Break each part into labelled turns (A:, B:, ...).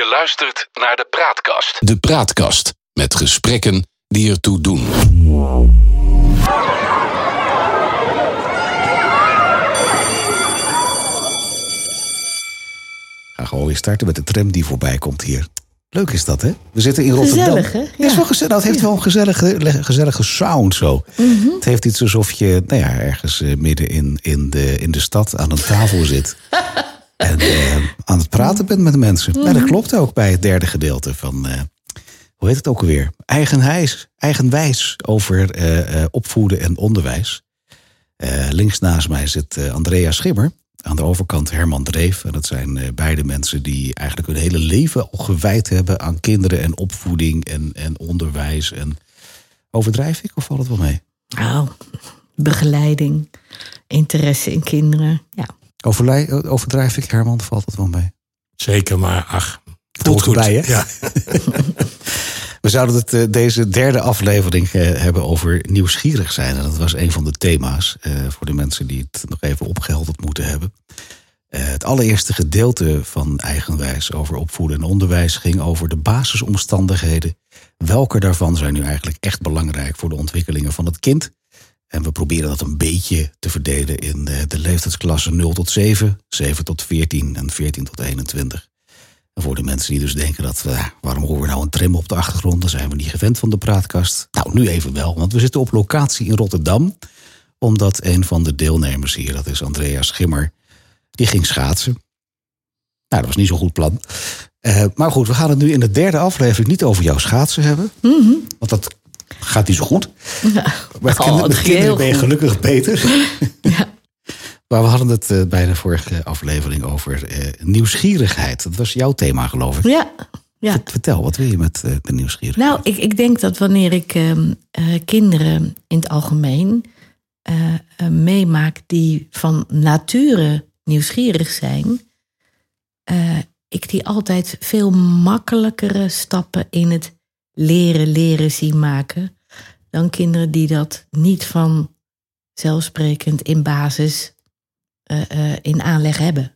A: Je luistert naar de Praatkast.
B: De Praatkast met gesprekken die ertoe doen.
C: Ga gewoon weer starten met de tram die voorbij komt hier. Leuk is dat, hè? We zitten in Rotterdam.
D: Gezellig, hè?
C: Ja, het is wel gezellig. Het heeft wel een gezellige, gezellige sound zo.
D: Mhm.
C: Het heeft iets alsof je nou ja, ergens eh, midden in, in, de, in de stad aan een tafel zit. en eh, aan het praten bent met de mensen.
D: Mhm.
C: dat klopt ook bij het derde gedeelte van... eh, hoe heet het ook alweer? Eigenwijs, eigenwijs over eh, opvoeden en onderwijs. Links naast mij zit Andrea Schimmer. Aan de overkant Herman Dreef. En dat zijn beide mensen die eigenlijk hun hele leven al gewijd hebben aan kinderen en opvoeding en, en onderwijs. En overdrijf ik of valt het wel mee?
D: Nou, begeleiding, interesse in kinderen. Ja.
C: Overlij, overdrijf ik, Herman, valt het wel mee?
E: Zeker, maar ach.
C: Voelt
E: goed.
C: erbij, hè?
E: Ja.
C: We zouden het, eh, deze derde aflevering eh, hebben over nieuwsgierig zijn. En dat was een van de thema's eh, voor de mensen die het nog even opgehelderd moeten hebben. Het allereerste gedeelte van Eigenwijs over opvoeden en onderwijs ging over de basisomstandigheden. Welke daarvan zijn nu eigenlijk echt belangrijk voor de ontwikkelingen van het kind? En we proberen dat een beetje te verdelen in eh, de leeftijdsklassen 0 tot 7, 7 tot 14 en 14 tot 21. En voor de mensen die dus denken dat, eh, waarom horen we nou een trim op de achtergrond? Dan zijn we niet gewend van de praatkast. Nou, nu even wel, want we zitten op locatie in Rotterdam. Omdat een van de deelnemers hier, dat is Andrea Schimmer, die ging schaatsen. Nou, dat was niet zo'n goed plan. Eh, maar goed, we gaan het nu in de derde aflevering niet over jouw schaatsen hebben. Want dat gaat niet zo goed. Met,
D: Oh,
C: met kinderen ben je gelukkig beter. Maar we hadden het eh, bij de vorige aflevering over eh, nieuwsgierigheid. Dat was jouw thema, geloof ik.
D: Ja, ja.
C: Vert- Vertel, wat wil je met eh, de nieuwsgierigheid?
D: Nou, ik, ik denk dat wanneer ik ehm, eh, kinderen in het algemeen meemaak die van nature nieuwsgierig zijn, ik die altijd veel makkelijkere stappen in het leren, leren zien maken dan kinderen die dat niet van zelfsprekend in basis eh, eh, in aanleg hebben.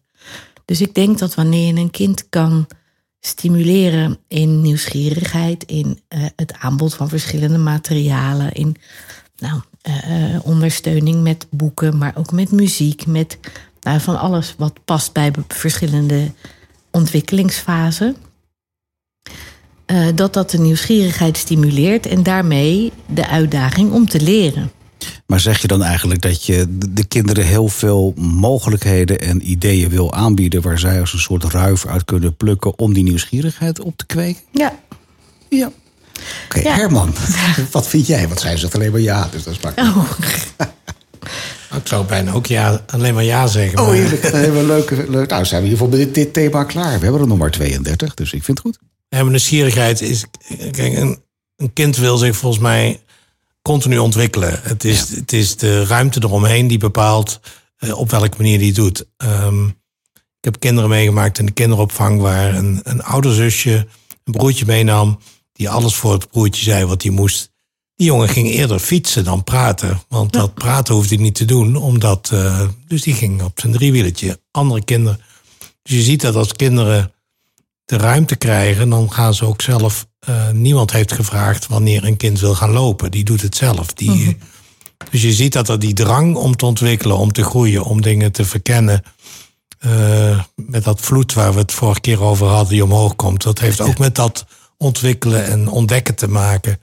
D: Dus ik denk dat wanneer je een kind kan stimuleren in nieuwsgierigheid, in eh, het aanbod van verschillende materialen, in nou, ondersteuning met boeken, maar ook met muziek, met nou, van alles wat past bij verschillende ontwikkelingsfasen. Eh, dat dat de nieuwsgierigheid stimuleert en daarmee de uitdaging om te leren.
C: Maar zeg je dan eigenlijk dat je de- de kinderen heel veel mogelijkheden en ideeën wil aanbieden... waar zij als een soort ruif uit kunnen plukken om die nieuwsgierigheid op te kweken?
D: Ja,
C: Ja. Oké,
D: Ja.
C: Herman, wat vind jij? Want zij zegt alleen maar ja, dus dat is makkelijk.
D: oh,
E: Ik zou bijna ook ja, alleen maar ja zeggen.
C: Oh, heerlijk. Leuke, leuk. Nou, zijn we hiervoor met dit, dit thema klaar. We hebben er nog maar 32, dus ik vind het goed.
E: Maar nieuwsgierigheid is. Kijk, een, een kind wil zich volgens mij continu ontwikkelen. Het is, het is de ruimte eromheen die bepaalt eh, op welke manier die het doet. Ehm, ik heb kinderen meegemaakt in de kinderopvang waar een, een ouder zusje een broertje meenam. die alles voor het broertje zei wat hij moest. Die jongen ging eerder fietsen dan praten. Want dat praten hoefde hij niet te doen. Omdat, eh, dus die ging op zijn driewieletje. Andere kinderen. Dus je ziet dat als kinderen de ruimte krijgen, dan gaan ze ook zelf. eh, niemand heeft gevraagd wanneer een kind wil gaan lopen. Die doet het zelf. Die, Dus je ziet dat er die drang om te ontwikkelen, om te groeien, om dingen te verkennen. eh, met dat vloed waar we het vorige keer over hadden, die omhoog komt. Dat heeft ook met dat ontwikkelen en ontdekken te maken.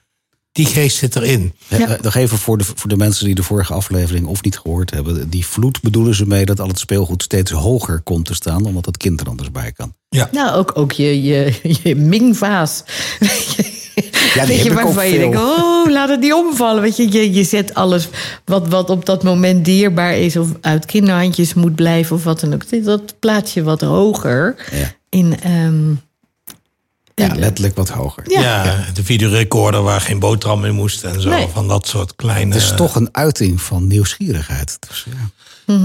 E: Die geest zit erin.
C: Eh, eh, nog even voor de, voor de mensen die de vorige aflevering of niet gehoord hebben. Die vloed bedoelen ze mee dat al het speelgoed steeds hoger komt te staan, omdat het kind er anders bij kan.
D: Nou, ook, ook je, je, je Ming-vaas.
C: Ja, die
D: Weet je,
C: heb ik ook
D: waarvan je denkt, oh, laat het niet omvallen. Weet je, je, je zet alles wat, wat op dat moment dierbaar is... of uit kinderhandjes moet blijven of wat dan ook. Dat plaats je wat hoger
C: Ja.
D: in... ehm,
C: Ja, letterlijk wat hoger.
D: Ja.
E: Ja, de videorecorder waar geen boterham in moest en zo.
D: Nee.
E: Van dat soort kleine.
C: Het is toch een uiting van nieuwsgierigheid. Dus, ja.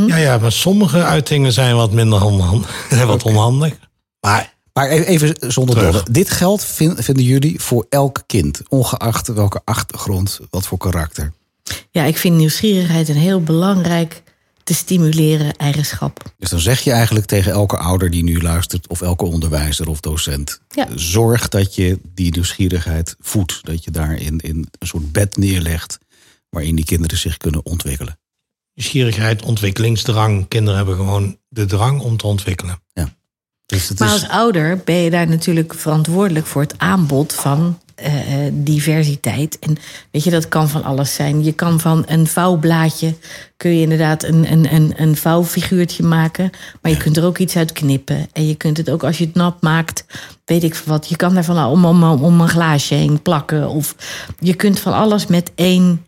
E: Ja, ja, maar sommige uitingen zijn wat minder onhandig. wat onhandig. Maar
C: Maar e- even zonder dolle. Dit geldt, vin- vinden jullie, voor elk kind. Ongeacht welke achtergrond, wat voor karakter.
D: ja, ik vind nieuwsgierigheid een heel belangrijk te stimuleren eigenschap.
C: Dus dan zeg je eigenlijk tegen elke ouder die nu luistert, of elke onderwijzer of docent:
D: Ja.
C: zorg dat je die nieuwsgierigheid voedt. Dat je daarin in een soort bed neerlegt waarin die kinderen zich kunnen ontwikkelen.
E: Nieuwsgierigheid, ontwikkelingsdrang. Kinderen hebben gewoon de drang om te ontwikkelen.
C: Dus het
D: Maar
C: is,
D: als ouder ben je daar natuurlijk verantwoordelijk voor het aanbod van eh, eh, diversiteit. En weet je, dat kan van alles zijn. Je kan van een vouwblaadje kun je inderdaad een, een, een, een vouwfiguurtje maken. Maar je kunt er ook iets uit knippen. En je kunt het ook als je het nat maakt, weet ik wat. Je kan daarvan om, om, om een glaasje heen plakken. Of je kunt van alles met één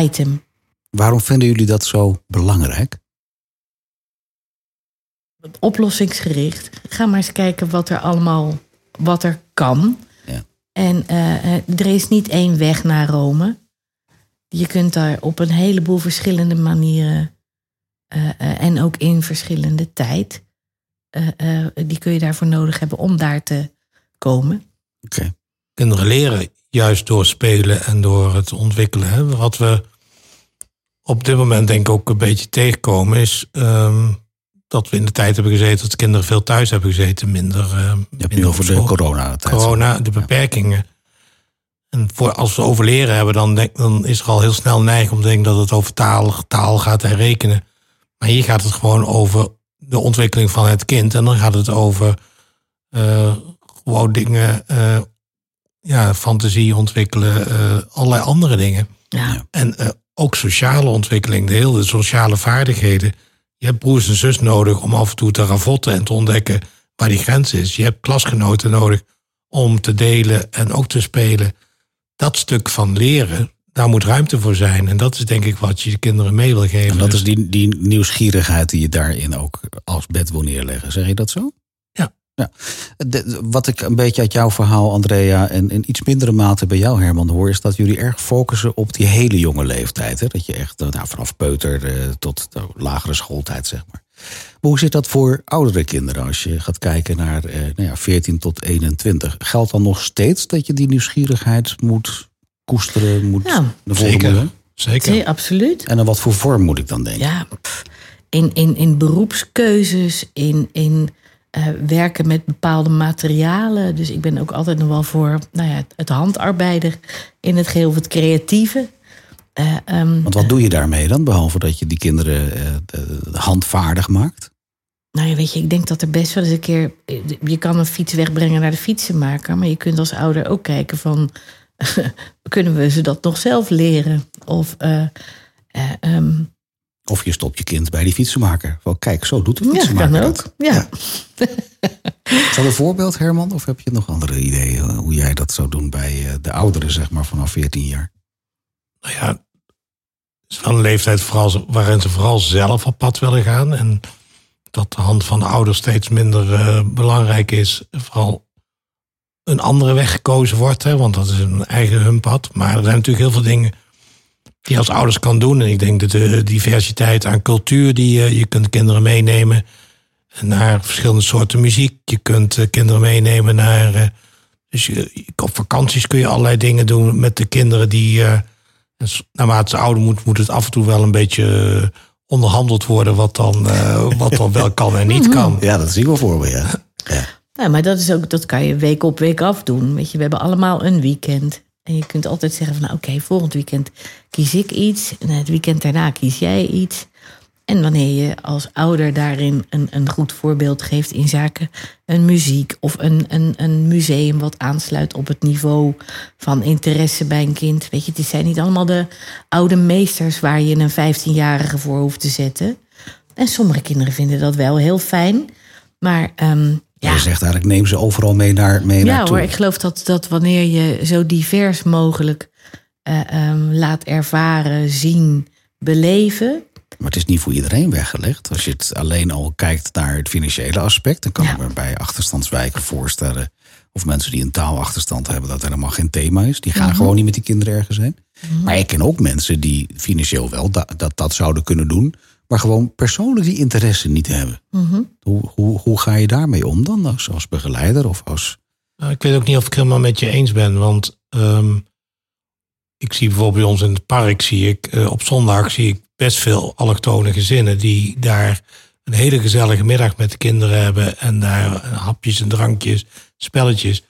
D: item.
C: waarom vinden jullie dat zo belangrijk?
D: oplossingsgericht. Ga maar eens kijken wat er allemaal wat er kan. En eh, eh, er is niet één weg naar Rome. Je kunt daar op een heleboel verschillende manieren eh, en ook in verschillende tijd. die kun je daarvoor nodig hebben om daar te komen.
C: Oké.
E: Kinderen leren juist door spelen en door het ontwikkelen. Hè. Wat we op dit moment denk ik ook een beetje tegenkomen is ehm, dat we in de tijd hebben gezeten dat de kinderen veel thuis hebben gezeten, minder. eh,
C: Je hebt
E: minder
C: nu over de
E: school.
C: corona-tijd.
E: corona, de beperkingen. En voor, als we over leren hebben, dan, denk, dan is er al heel snel neiging om te denken dat het over taal, taal gaat en rekenen. Maar hier gaat het gewoon over de ontwikkeling van het kind. En dan gaat het over eh, gewoon dingen, eh, ja, fantasie ontwikkelen, eh, allerlei andere dingen.
D: Ja.
E: En eh, ook sociale ontwikkeling, de hele sociale vaardigheden. Je hebt broers en zus nodig om af en toe te ravotten en te ontdekken waar die grens is. Je hebt klasgenoten nodig om te delen en ook te spelen. Dat stuk van leren, daar moet ruimte voor zijn. En dat is denk ik wat je de kinderen mee wil geven.
C: En dat is die, die nieuwsgierigheid die je daarin ook als bed wil neerleggen. Zeg je dat zo?
E: Ja.
C: De- wat ik een beetje uit jouw verhaal, Andrea, en in iets mindere mate bij jou, Herman, hoor, is dat jullie erg focussen op die hele jonge leeftijd. Hè? Dat je echt eh, nou, vanaf peuter eh, tot de lagere schooltijd, zeg maar. Maar hoe zit dat voor oudere kinderen als je gaat kijken naar eh, nou ja, 14 tot 21? Geldt dan nog steeds dat je die nieuwsgierigheid moet koesteren, moet
D: Ja,
E: zeker. Zeker.
D: Nee, absoluut.
C: En in wat voor vorm moet ik dan denken?
D: Ja, in, in, in beroepskeuzes, in, in eh, werken met bepaalde materialen. Dus ik ben ook altijd nog wel voor nou ja, het handarbeider in het geheel, of het creatieve. Eh, ehm,
C: Want wat doe je daarmee dan, behalve dat je die kinderen eh, handvaardig maakt?
D: Nou ja, weet je, ik denk dat er best wel eens een keer... Je kan een fiets wegbrengen naar de fietsenmaker... maar je kunt als ouder ook kijken van... kunnen we ze dat nog zelf leren? Of... eh, eh, ehm,
C: Of je stopt je kind bij die fietsenmaker. Wel, kijk, zo doet de
D: ja,
C: fietsenmaker
D: kan ook.
C: dat.
D: Ja.
C: Is dat een voorbeeld, Herman? Of heb je nog andere ideeën eh, hoe jij dat zou doen bij eh, de ouderen, zeg maar, vanaf 14 jaar?
E: nou ja, het is wel een leeftijd vooral, waarin ze vooral zelf op pad willen gaan. En dat de hand van de ouders steeds minder eh, belangrijk is. Vooral een andere weg gekozen wordt, hè, want dat is een eigen hun pad. Maar er zijn natuurlijk heel veel dingen die je als ouders kan doen. En ik denk dat de diversiteit aan cultuur die je, je kunt kinderen meenemen naar verschillende soorten muziek. Je kunt eh, kinderen meenemen naar. eh, dus je, op vakanties kun je allerlei dingen doen met de kinderen die. eh, naarmate ze ouder moet, moet het af en toe wel een beetje eh, onderhandeld worden wat dan, eh, wat dan wel kan en niet kan.
C: Ja, dat zien we voor me, ja.
D: Ja, maar dat, is ook, dat kan je week op week af doen. Weet je, we hebben allemaal een weekend. En je kunt altijd zeggen van, nou, oké, volgend weekend kies ik iets. En het weekend daarna kies jij iets. En wanneer je als ouder daarin een, een goed voorbeeld geeft in zaken een muziek of een, een, een museum wat aansluit op het niveau van interesse bij een kind. Weet je, het zijn niet allemaal de oude meesters waar je een 15-jarige voor hoeft te zetten. En sommige kinderen vinden dat wel heel fijn. Maar ehm, ja,
C: Je zegt eigenlijk, neem ze overal mee, naar, mee
D: ja
C: naartoe.
D: hoor, ik geloof dat, dat wanneer je zo divers mogelijk eh, ehm, laat ervaren, zien, beleven.
C: Maar het is niet voor iedereen weggelegd. Als je het alleen al kijkt naar het financiële aspect... dan kan
D: Ja.
C: ik me bij achterstandswijken voorstellen... of mensen die een taalachterstand hebben... dat helemaal geen thema is. Die
D: Mhm.
C: gaan gewoon niet met die kinderen ergens heen. Maar ik ken ook mensen die financieel wel da- dat, dat zouden kunnen doen... maar gewoon persoonlijk die interesse niet hebben.
D: Mhm.
C: Hoe, hoe, hoe ga je daarmee om dan als, als begeleider of als...
E: Nou, ik weet ook niet of ik helemaal met je eens ben, want ehm, ik zie bijvoorbeeld bij ons in het park, zie ik eh, op zondag zie ik best veel allochtone gezinnen die daar een hele gezellige middag met de kinderen hebben en daar hapjes en drankjes, spelletjes.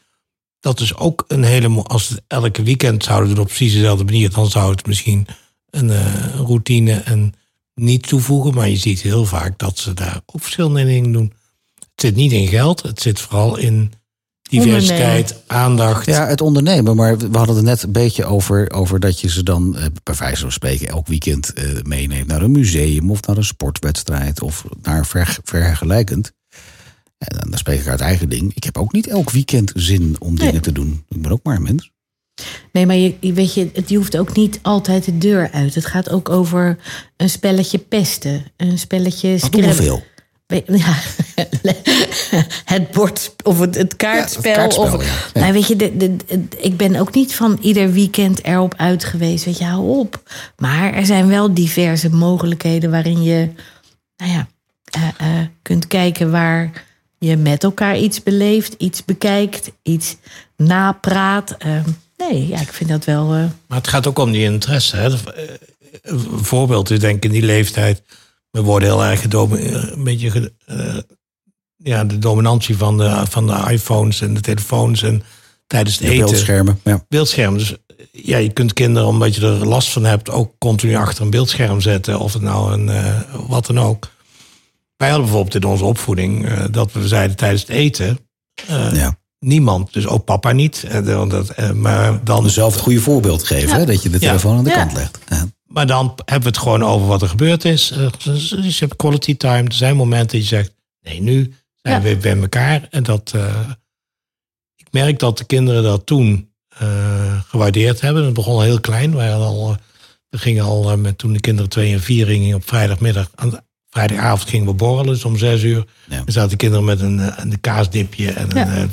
E: Dat is ook een hele, als het elke weekend zouden doen op precies dezelfde manier, dan zou het misschien een eh, routine en niet toevoegen. Maar je ziet heel vaak dat ze daar ook verschillende dingen doen. Het zit niet in geld, het zit vooral in diversiteit, aandacht.
C: Ja, het ondernemen. Maar we hadden het net een beetje over, over dat je ze dan, eh, bij wijze van spreken, elk weekend eh, meeneemt naar een museum of naar een sportwedstrijd of naar ver, vergelijkend. En dan, dan spreek ik uit eigen ding. Ik heb ook niet elk weekend zin om dingen
D: Nee.
C: te doen. Ik ben ook maar een mens.
D: Nee, maar je, weet je, het, je hoeft ook niet altijd de deur uit. Het gaat ook over een spelletje pesten. Een spelletje
C: Dat doen we veel.
D: Ja, het bord of het, het kaartspel.
C: Ja, het kaartspel,
D: of,
C: ja.
D: Nou, weet je, de, de, de- ik ben ook niet van ieder weekend erop uit geweest. Weet je, hou op. Maar er zijn wel diverse mogelijkheden waarin je, nou ja, eh, eh, kunt kijken waar je met elkaar iets beleeft, iets bekijkt, iets napraat. Eh, nee, ja, ik vind dat wel. eh,
E: Maar het gaat ook om die interesse. Hè. Eh, Een voorbeeld is denk ik in die leeftijd. We worden heel erg eh, een beetje eh, ja, de dominantie van de, van de iPhones en de telefoons en tijdens het
C: De
E: eten.
C: beeldschermen. Ja.
E: Beeldscherm. Dus ja, je kunt kinderen, omdat je er last van hebt, ook continu achter een beeldscherm zetten. Of het nou een eh, wat dan ook. Wij hadden bijvoorbeeld in onze opvoeding eh, dat we zeiden tijdens het eten. eh,
C: ja.
E: Niemand, dus ook papa niet. Eh, dat, eh, maar dan
C: zelf het goede voorbeeld geven. Hè? Dat je de
E: Ja.
C: telefoon aan de
D: Ja.
C: kant legt. Ja.
E: Maar dan hebben we het gewoon over wat er gebeurd is. Eh, je hebt quality time. Er zijn momenten dat je zegt, nee, nu zijn
D: Ja.
E: we weer bij elkaar. En dat, eh, ik merk dat de kinderen dat toen eh, gewaardeerd hebben. Het begon al heel klein. Wij hadden al, eh, we gingen al eh, met toen de kinderen twee en vier gingen op vrijdagmiddag. Aan, vrijdagavond gingen we borrelen, dus om zes uur.
C: Ja.
E: Dan zaten de kinderen met een, eh, een kaasdipje. En
D: Ja.
E: een, eh,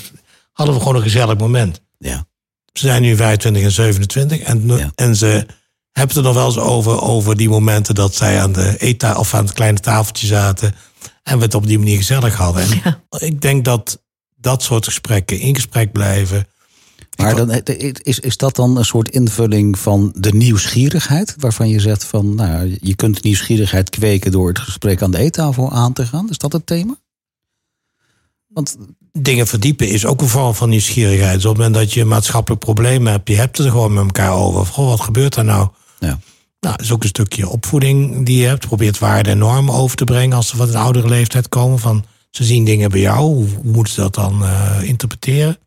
E: hadden we gewoon een gezellig moment.
C: Ja.
E: Ze zijn nu 25 en 27 en,
C: Ja.
E: en ze hebben het er nog wel eens over, over die momenten dat zij aan de eettafel of aan het kleine tafeltje zaten en we het op die manier gezellig hadden.
D: Ja.
E: Ik denk dat dat soort gesprekken in gesprek blijven.
C: Maar dan, is, is dat dan een soort invulling van de nieuwsgierigheid? Waarvan je zegt van, nou, je kunt nieuwsgierigheid kweken door het gesprek aan de eettafel aan te gaan. Is dat het thema? Want
E: Dingen verdiepen is ook een vorm van nieuwsgierigheid. Dus op het moment dat je maatschappelijk probleem hebt, je hebt het er gewoon met elkaar over. Goh, wat gebeurt er nou?
C: ja,
E: Nou, dat is ook een stukje opvoeding die je hebt. Probeert waarden en normen over te brengen als ze van een oudere leeftijd komen. Van, ze zien dingen bij jou, hoe, hoe moeten ze dat dan eh, interpreteren?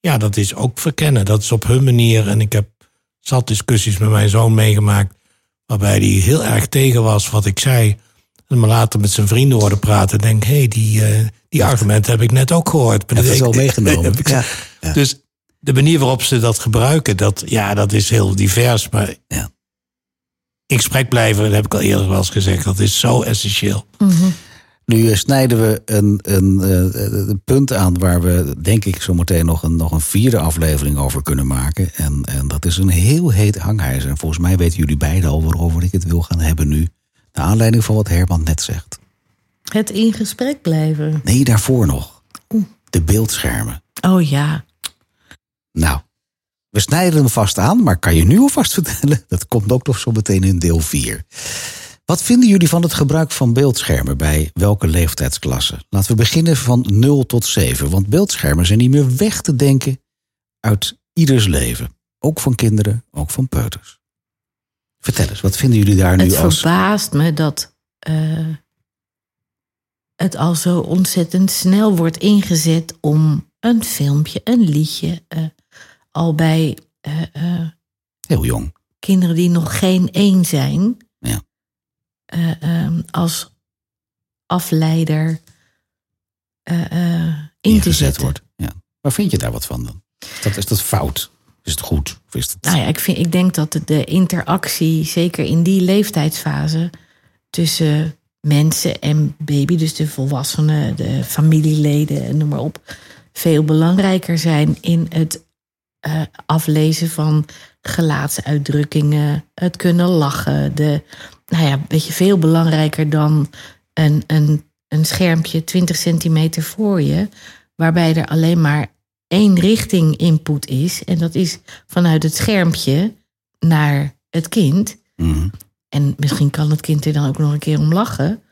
E: Ja, dat is ook verkennen. Dat is op hun manier. En ik heb zat discussies met mijn zoon meegemaakt... waarbij hij heel erg tegen was wat ik zei. En maar later met zijn vrienden hoorde praten... en denk, hé, hey, die, eh, die argumenten heb ik net ook gehoord.
C: Dat is al meegenomen.
E: heb ik-
C: Ja, ja.
E: Dus de manier waarop ze dat gebruiken, dat, ja, dat is heel divers. Maar
C: Ja.
E: in gesprek blijven, dat heb ik al eerder wel eens gezegd, dat is zo essentieel.
C: Nu eh, snijden we een, een, eh, een punt aan waar we, denk ik, zo meteen nog een, nog een vierde aflevering over kunnen maken. En, en dat is een heel heet hangijzer. En volgens mij weten jullie beiden al waarover ik het wil gaan hebben nu. Naar aanleiding van wat Herman net zegt.
D: het in gesprek blijven.
C: Nee, daarvoor nog. De beeldschermen.
D: Oh ja.
C: Nou, we snijden hem vast aan, maar kan je nu alvast vertellen? Dat komt ook nog zo meteen in deel 4. Wat vinden jullie van het gebruik van beeldschermen bij welke leeftijdsklasse? Laten we beginnen van 0 tot 7, want beeldschermen zijn niet meer weg te denken uit ieders leven. Ook van kinderen, ook van peuters. Vertel eens, wat vinden jullie daar nu
D: Het
C: als...
D: verbaast me dat eh, het al zo ontzettend snel wordt ingezet om een filmpje, een liedje, eh, al bij eh,
C: Heel jong.
D: kinderen die nog geen één zijn,
C: Ja.
D: eh, ehm, als afleider in
C: ingezet wordt. Ja. Maar vind je daar wat van dan? Is dat, is dat fout? Is het goed? Of is het...
D: Nou ja, ik, vind, ik denk dat de- interactie, zeker in die leeftijdsfase, tussen mensen en baby, dus de volwassenen, de familieleden en noem maar op, veel belangrijker zijn in het eh, aflezen van gelaatsuitdrukkingen, het kunnen lachen. De, nou ja, weet je, veel belangrijker dan een, een, een schermpje 20 centimeter voor je, waarbij er alleen maar één richting input is. En dat is vanuit het schermpje naar het kind.
C: Mhm.
D: En misschien kan het kind er dan ook nog een keer om lachen.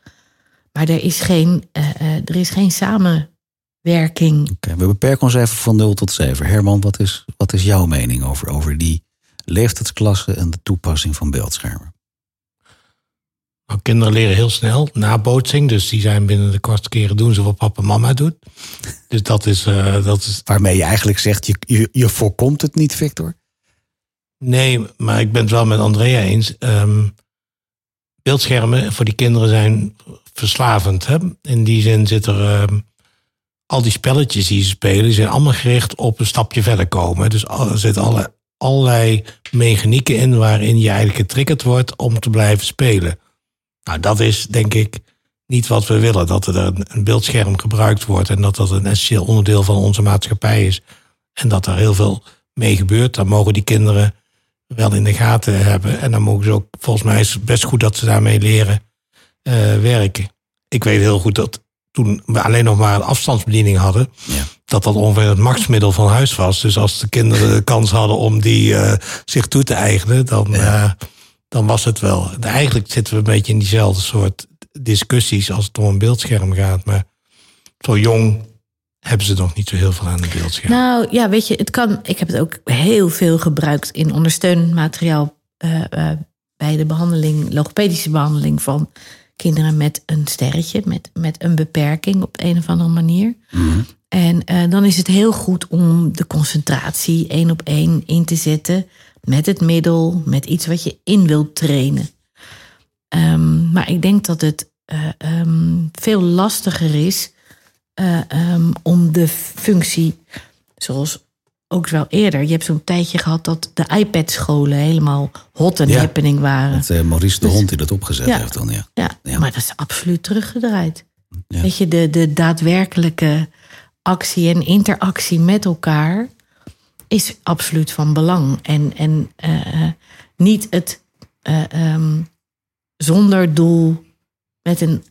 D: Maar er is geen, eh, eh, er is geen samenwerking.
C: We beperken ons even van 0 tot 7. Herman, wat is, wat is jouw mening over, over die leeftijdsklasse en de toepassing van beeldschermen?
E: Nou, kinderen leren heel snel nabootsing. Dus die zijn binnen de kortste keren doen ze wat papa en mama doet. Dus dat is, eh, dat is.
C: Waarmee je eigenlijk zegt, je, je, je voorkomt het niet, Victor?
E: Nee, maar ik ben het wel met Andrea eens. Ehm, beeldschermen voor die kinderen zijn verslavend. Hè? In die zin zit er. ehm, al die spelletjes die ze spelen, die zijn allemaal gericht op een stapje verder komen. Dus er zitten alle, allerlei mechanieken in waarin je eigenlijk getriggerd wordt om te blijven spelen. Nou, dat is denk ik niet wat we willen. Dat er een, een beeldscherm gebruikt wordt en dat dat een essentieel onderdeel van onze maatschappij is. En dat er heel veel mee gebeurt. Dan mogen die kinderen wel in de gaten hebben. En dan mogen ze ook, volgens mij is het best goed dat ze daarmee leren eh, werken. Ik weet heel goed dat toen we alleen nog maar een afstandsbediening hadden,
C: Ja.
E: dat dat ongeveer het machtsmiddel van huis was. Dus als de kinderen de kans hadden om die eh, zich toe te eigenen, dan, eh, dan was het wel. Eigenlijk zitten we een beetje in diezelfde soort discussies als het om een beeldscherm gaat. Maar zo jong hebben ze nog niet zo heel veel aan een beeldscherm.
D: Nou ja, weet je, het kan. Ik heb het ook heel veel gebruikt in ondersteunend materiaal eh, eh, bij de behandeling, logopedische behandeling van kinderen met een sterretje, met, met een beperking op een of andere manier. En eh, dan is het heel goed om de concentratie één op één in te zetten met het middel, met iets wat je in wilt trainen. Ehm, maar ik denk dat het eh, ehm, veel lastiger is eh, ehm, om de functie, zoals ook wel eerder. Je hebt zo'n tijdje gehad dat de iPad-scholen helemaal hot en
C: Ja.
D: happening waren.
C: Met eh, Maurice de
D: Dus-
C: Hond die dat opgezet
D: Ja.
C: heeft dan, ja.
D: Ja,
C: Ja.
D: maar dat is absoluut teruggedraaid. Weet je, de, de daadwerkelijke actie en interactie met elkaar is absoluut van belang. En, en eh, niet het eh, ehm, zonder doel met een,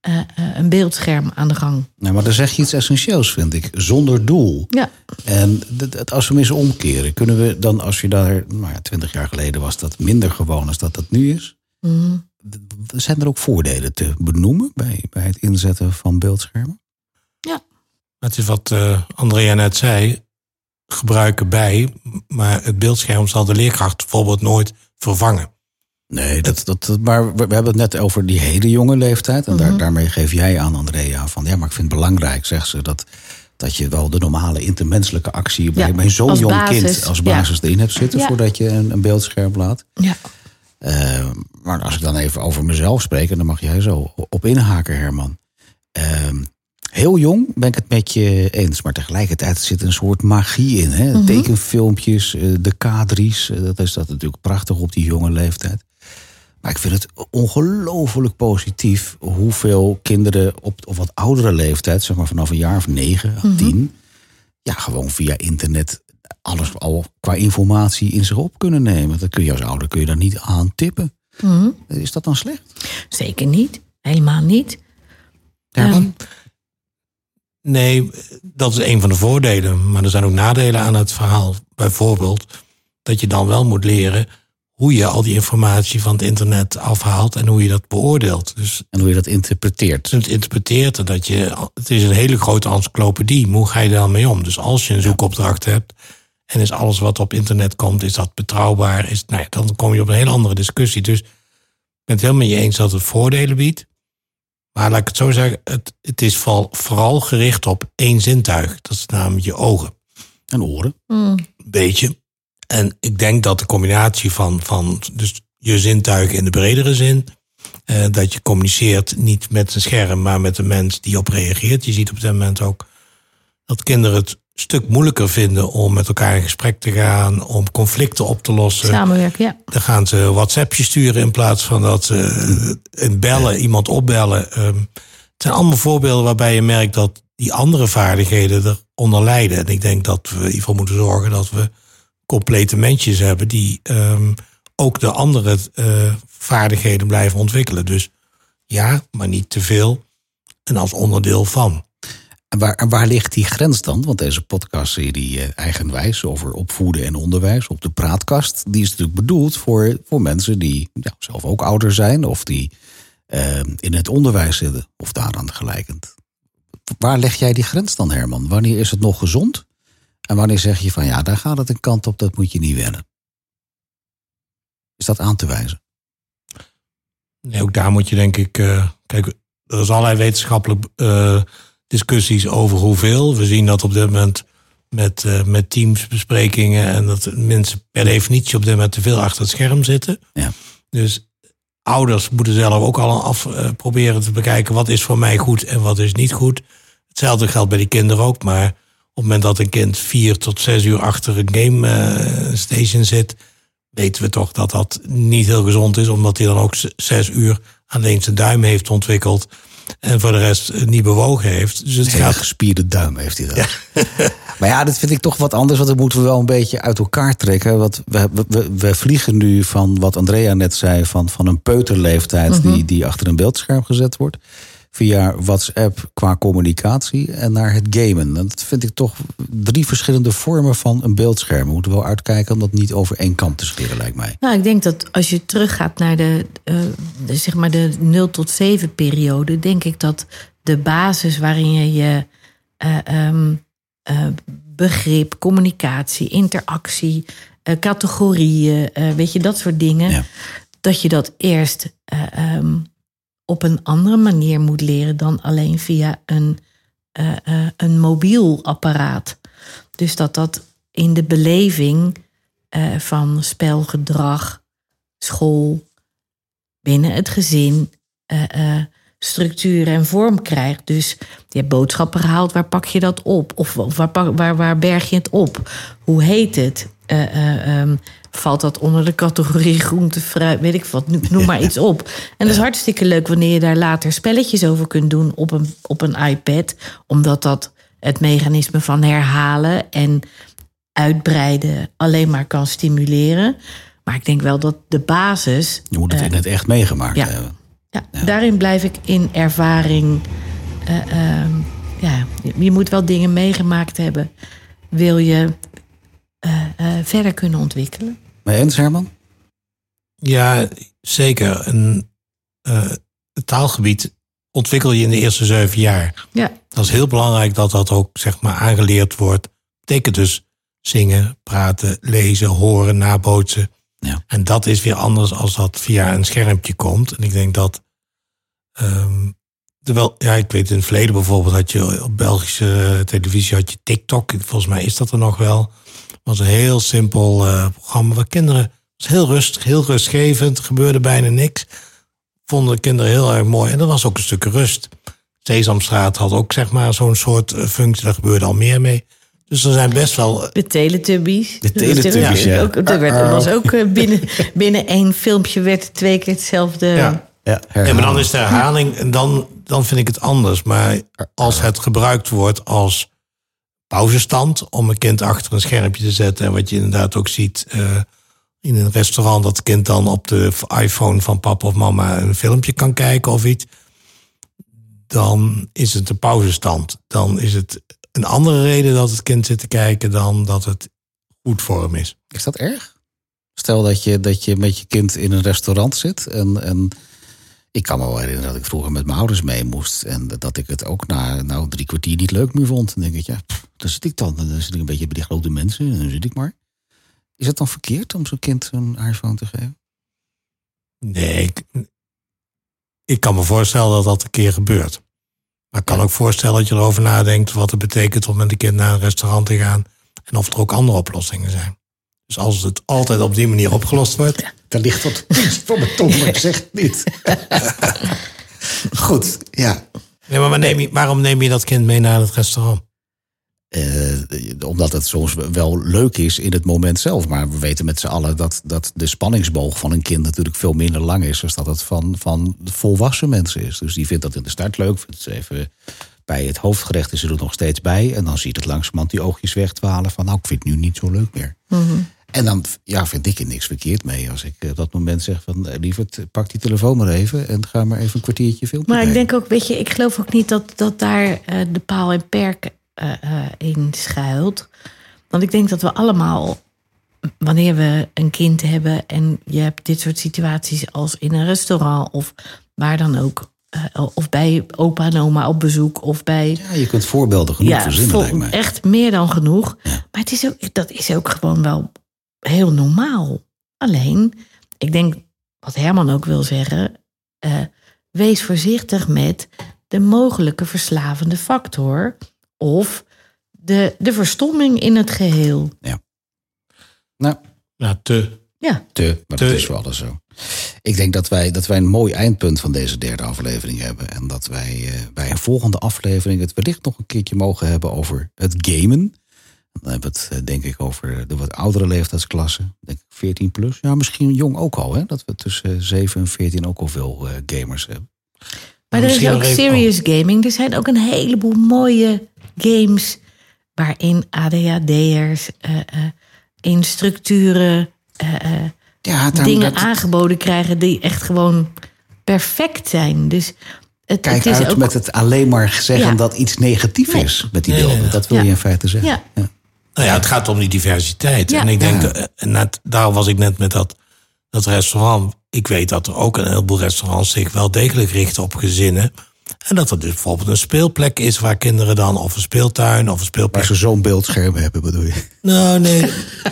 D: eh, eh, een beeldscherm aan de gang.
C: Nou, maar dan zeg je iets essentieels, vind ik. Zonder doel.
D: Ja,
C: En dat- dat- als we hem eens omkeren, kunnen we dan, als je daar, nou ja, twintig jaar geleden was dat minder gewoon als dat dat nu is.
D: Mhm.
C: Zijn er ook voordelen te benoemen bij, bij het inzetten van beeldschermen?
E: Het is wat eh, Andrea net zei, gebruiken bij, maar het beeldscherm zal de leerkracht bijvoorbeeld nooit vervangen.
C: Nee, dat, dat, dat- maar we, we hebben het net over die hele jonge leeftijd. En
D: Mhm.
C: daar, daarmee geef jij aan, Andrea, van ja, maar ik vind het belangrijk, zegt ze, dat, dat je wel de normale intermenselijke actie bij,
D: Ja,
C: bij zo'n jong
D: basis,
C: kind als
D: ja.
C: basis erin hebt zitten
D: Ja.
C: voordat je een, een beeldscherm laat.
D: ja.
C: Eh, maar als ik dan even over mezelf spreek, en dan mag jij zo op inhaken, Herman. Eh, heel jong ben ik het met je eens, maar tegelijkertijd zit een soort magie in. Hè? Tekenfilmpjes, eh, de kadries, eh, dat is dat natuurlijk prachtig op die jonge leeftijd. Maar ik vind het ongelooflijk positief hoeveel kinderen op, op wat oudere leeftijd, zeg maar vanaf een jaar of negen, tien, ja, gewoon via internet alles al qua informatie in zich op kunnen nemen. Dat kun je als ouder kun je daar niet aan tippen.
D: Mhm.
C: Is dat dan slecht?
D: Zeker niet. Helemaal niet. Ehm,
E: Nee, dat is een van de voordelen. Maar er zijn ook nadelen aan het verhaal. Bijvoorbeeld dat je dan wel moet leren hoe je al die informatie van het internet afhaalt en hoe je dat beoordeelt. Dus
C: En hoe je dat interpreteert.
E: het interpreteert en dat je. Het is een hele grote encyclopedie. Hoe ga je daar mee om? Dus als je een zoekopdracht hebt en is alles wat op internet komt, is dat betrouwbaar? Is, nou ja, dan kom je op een hele andere discussie. Dus ik ben het helemaal met je eens dat het voordelen biedt. Maar laat ik het zo zeggen, het, het is vooral, vooral gericht op één zintuig. Dat is namelijk je ogen.
C: En oren.
D: mm,
E: Een beetje. En ik denk dat de combinatie van, van dus je zintuigen in de bredere zin. eh, dat je communiceert niet met een scherm, maar met een mens die op reageert. Je ziet op dit moment ook dat kinderen het stuk moeilijker vinden om met elkaar in gesprek te gaan, om conflicten op te lossen.
D: samenwerken, ja.
E: Dan gaan ze WhatsAppjes sturen in plaats van dat ze eh, bellen, iemand opbellen. Ehm, het zijn allemaal voorbeelden waarbij je merkt dat die andere vaardigheden eronder lijden. En ik denk dat we in ieder geval moeten zorgen dat we complete mensjes hebben die ehm, ook de andere eh, vaardigheden blijven ontwikkelen. Dus ja, maar niet te veel. En als onderdeel van.
C: En waar, waar ligt die grens dan? Want deze podcastserie uh, Eigenwijs over opvoeden en onderwijs op de praatkast, die is natuurlijk bedoeld voor, voor mensen die ja, zelf ook ouder zijn of die uh, in het onderwijs zitten of daaraan gelijkend. Waar leg jij die grens dan, Herman? Wanneer is het nog gezond? En wanneer zeg je van ja, daar gaat het een kant op, dat moet je niet wennen? Is dat aan te wijzen?
E: Nee, ook daar moet je denk ik. Uh, kijk, er is allerlei wetenschappelijke uh, discussies over hoeveel. We zien dat op dit moment met, uh, met teamsbesprekingen en dat mensen per definitie op dit moment te veel achter het scherm zitten.
C: Ja.
E: Dus ouders moeten zelf ook al af proberen te bekijken wat is voor mij goed en wat is niet goed. Hetzelfde geldt bij die kinderen ook, maar op het moment dat een kind vier tot zes uur achter een game station zit, weten we toch dat dat niet heel gezond is, omdat hij dan ook zes uur alleen zijn duim heeft ontwikkeld en voor de rest niet bewogen heeft.
C: Dus het gaat... gespierde duim heeft hij dan. Ja. maar ja, dat vind ik toch wat anders, want dat moeten we wel een beetje uit elkaar trekken. Want we, we, we vliegen nu van wat Andrea net zei, van, van een peuterleeftijd mm -hmm. die, die achter een beeldscherm gezet wordt via WhatsApp qua communicatie en naar het gamen. Dat vind ik toch drie verschillende vormen van een beeldscherm. We moeten wel uitkijken om dat niet over één kant te scheren, lijkt mij.
D: Nou, ik denk dat als je teruggaat naar de, uh, de, zeg maar de 0 tot 7 periode, denk ik dat de basis waarin je je uh, um, uh, begrip, communicatie, interactie, categorieën, weet je, dat soort dingen, ja. dat je dat eerst um, op een andere manier moet leren dan alleen via een, uh, uh, een mobiel apparaat. Dus dat dat in de beleving uh, van spelgedrag, school, binnen het gezin structuur en vorm krijgt. Dus je hebt boodschappen gehaald, waar pak je dat op? Of, waar, waar, waar berg je het op? Hoe heet het? Um, valt dat onder de categorie groente, fruit, weet ik wat, noem maar iets op. En dat is hartstikke leuk wanneer je daar later spelletjes over kunt doen op een, op een iPad, omdat dat het mechanisme van herhalen en uitbreiden alleen maar kan stimuleren. Maar ik denk wel dat de basis.
C: Je moet het in het echt meegemaakt
D: ja,
C: hebben.
D: Ja, ja, daarin blijf ik in ervaring. Uh, uh, ja, je moet wel dingen meegemaakt hebben. Wil je uh, verder kunnen ontwikkelen.
C: Maar eens, Herman?
E: Ja, zeker. En, het taalgebied ontwikkel je in de eerste zeven jaar.
D: Ja.
E: Dat is heel belangrijk dat dat ook zeg maar, aangeleerd wordt. Betekent dus zingen, praten, lezen, horen, nabootsen.
C: Ja.
E: En dat is weer anders als dat via een schermpje komt. En ik denk dat. Um, terwijl, ja, ik weet in het verleden bijvoorbeeld had je op Belgische televisie had je TikTok. Volgens mij is dat er nog wel was een heel simpel uh, programma waar kinderen. was heel rustig, heel rustgevend, gebeurde bijna niks. Vonden de kinderen heel erg mooi. En er was ook een stuk rust. Sesamstraat had ook zeg maar zo'n soort uh, functie, daar gebeurde al meer mee. Dus er zijn best wel.
D: De Teletubbies.
C: De Teletubbies, ja.
D: Ook, er werd, was ook binnen, binnen één filmpje werd twee keer hetzelfde.
E: Ja.
C: Ja,
E: en maar dan is de herhaling, en dan, dan vind ik het anders. Maar als het gebruikt wordt als pauzestand om een kind achter een schermpje te zetten. En wat je inderdaad ook ziet uh, in een restaurant, dat kind dan op de iPhone van papa of mama een filmpje kan kijken of iets. Dan is het een pauzestand. Dan is het een andere reden dat het kind zit te kijken dan dat het goed voor hem is.
C: Is dat erg? Stel dat je, dat je met je kind in een restaurant zit en, en ik kan me wel herinneren dat ik vroeger met mijn ouders mee moest. En dat ik het ook na nou, drie kwartier niet leuk meer vond. Dan denk ik, ja, pff, daar zit ik dan. Dan zit ik een beetje bij die grote mensen. En dan zit ik maar. Is het dan verkeerd om zo'n kind een iPhone te geven?
E: Nee, ik, ik kan me voorstellen dat dat een keer gebeurt. Maar ik kan ook voorstellen dat je erover nadenkt wat het betekent om met een kind naar een restaurant te gaan. En of er ook andere oplossingen zijn. Dus als het altijd op die manier opgelost wordt.
C: Dan ligt dat voor mijn tong, maar ik zeg het niet. Goed, ja.
E: Nee, maar neem je, waarom neem je dat kind mee naar het restaurant?
C: Uh, omdat het soms wel leuk is in het moment zelf. Maar we weten met z'n allen dat, dat de spanningsboog van een kind natuurlijk veel minder lang is. dan dat het van, van volwassen mensen is. Dus die vindt dat in de start leuk. Vindt het even bij het hoofdgerecht is er nog steeds bij. En dan ziet het langzamerhand die oogjes wegdwalen van nou, ik vind het nu niet zo leuk meer.
D: Mm -hmm.
C: En dan ja, vind ik er niks verkeerd mee als ik op dat moment zeg van eh, lieverd, pak die telefoon maar even en ga maar even een kwartiertje filmen.
D: Maar ik denk ook, weet je, ik geloof ook niet dat, dat daar eh, de paal en perk eh, eh, in schuilt. Want ik denk dat we allemaal, wanneer we een kind hebben en je hebt dit soort situaties als in een restaurant of waar dan ook. Eh, of bij opa en oma op bezoek of bij
C: Ja, je kunt voorbeelden genoeg verzinnen,
D: vol-
C: lijkt mij.
D: echt meer dan genoeg. Maar het is ook, dat is ook gewoon wel heel normaal. Alleen, ik denk wat Herman ook wil zeggen, eh, wees voorzichtig met de mogelijke verslavende factor of de, de verstomming in het geheel.
C: Nou,
E: Ja, te.
D: Ja,
C: te, maar
E: Te-
C: dat is voor alles zo. Ik denk dat wij, dat wij een mooi eindpunt van deze derde aflevering hebben. En dat wij eh, bij een volgende aflevering het wellicht nog een keertje mogen hebben over het gamen. Dan hebben we het eh, denk ik over de wat oudere leeftijdsklasse. Denk ik 14 plus. Ja, misschien jong ook al. Hè? Dat we tussen 7 en 14 ook al veel eh, gamers hebben.
D: maar er is
E: misschien
D: ook serious gaming. Er zijn ook een heleboel mooie games waarin ADHD'ers eh, eh, in structuren eh, eh,
C: Ja,
D: dingen
C: dat-
D: aangeboden krijgen die echt gewoon perfect zijn. Dus het,
C: Kijk
D: het is
C: uit
D: ook.
C: met het alleen maar zeggen
D: Ja.
C: dat iets negatief
D: Nee.
C: is met die beelden.
E: nee,
C: Dat wil
D: Ja.
C: je in feite zeggen.
D: Ja.
E: Nou ja, het gaat om die diversiteit.
D: Ja.
E: En ik denk, en net, daar was ik net met dat, dat restaurant. Ik weet dat er ook een heleboel restaurants zich wel degelijk richten op gezinnen. En dat er dus bijvoorbeeld een speelplek is waar kinderen dan, of een speeltuin of een
C: Waar
E: speelplek.
C: ze zo'n beeldscherm hebben, bedoel je?
E: Nou, nee.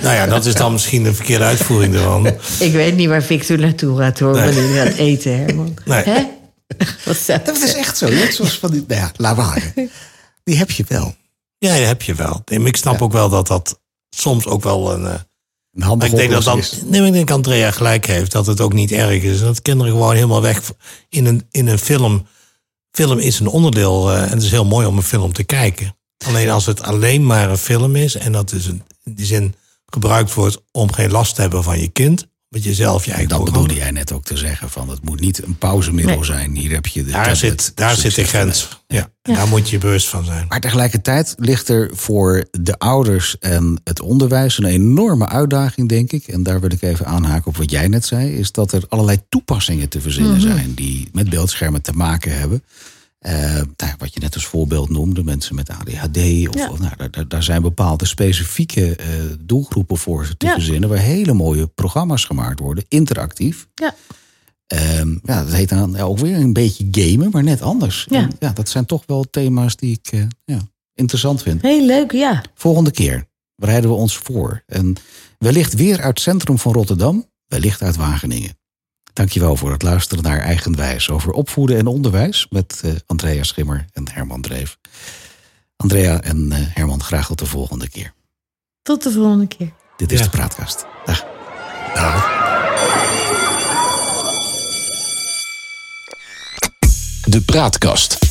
E: nou ja, dat is dan misschien de verkeerde uitvoering ervan.
D: Ik weet niet waar Victor naartoe gaat hoor,
E: Nee.
D: wanneer hij gaat eten, Herman.
E: Nee.
D: Hè? Wat zei
C: Dat is echt zo. Net zoals van die, nou ja, laat maar. Die heb je wel.
E: Ja, dat heb je wel. Ik snap ook wel dat dat soms ook wel een. eh,
C: Een
E: Maar
C: handige
E: ik denk dat dan. Nee, ik denk dat Andrea gelijk heeft dat het ook niet erg is. En dat kinderen gewoon helemaal weg in een, in een film. Film is een onderdeel eh, en het is heel mooi om een film te kijken. Alleen als het alleen maar een film is en dat dus een, in die zin gebruikt wordt om geen last te hebben van je kind, met jezelf je eigen
C: Dat bedoelde jij net ook te zeggen. Van het moet niet een pauzemiddel
D: Nee.
C: zijn. Hier heb je de
E: Daar,
C: tablet.
E: zit, daar zit de grens. Ja, en daar moet je bewust van zijn.
C: Maar tegelijkertijd ligt er voor de ouders en het onderwijs een enorme uitdaging, denk ik. En daar wil ik even aanhaken op wat jij net zei. Is dat er allerlei toepassingen te verzinnen zijn die met beeldschermen te maken hebben. Eh, nou, wat je net als voorbeeld noemde, mensen met ADHD. Of,
D: Ja.
C: of nou, daar- zijn bepaalde specifieke eh, doelgroepen voor te
D: Ja.
C: verzinnen. Waar hele mooie programma's gemaakt worden, interactief.
D: Ja.
C: Ehm, ja, dat heet dan ja, ook weer een beetje gamen, maar net anders.
D: Ja.
C: En ja, dat zijn toch wel thema's die ik eh, ja, interessant vind.
D: Heel leuk, ja.
C: Volgende keer bereiden we ons voor. En wellicht weer uit het centrum van Rotterdam, wellicht uit Wageningen. Dankjewel voor het luisteren naar Eigenwijs over opvoeden en onderwijs met eh, Andrea Schimmer en Herman Dreef. Andrea en eh, Herman, graag tot de volgende keer.
D: Tot de volgende keer.
C: Dit is
E: Ja.
C: de Praatkast. Dag.
B: De Praatkast.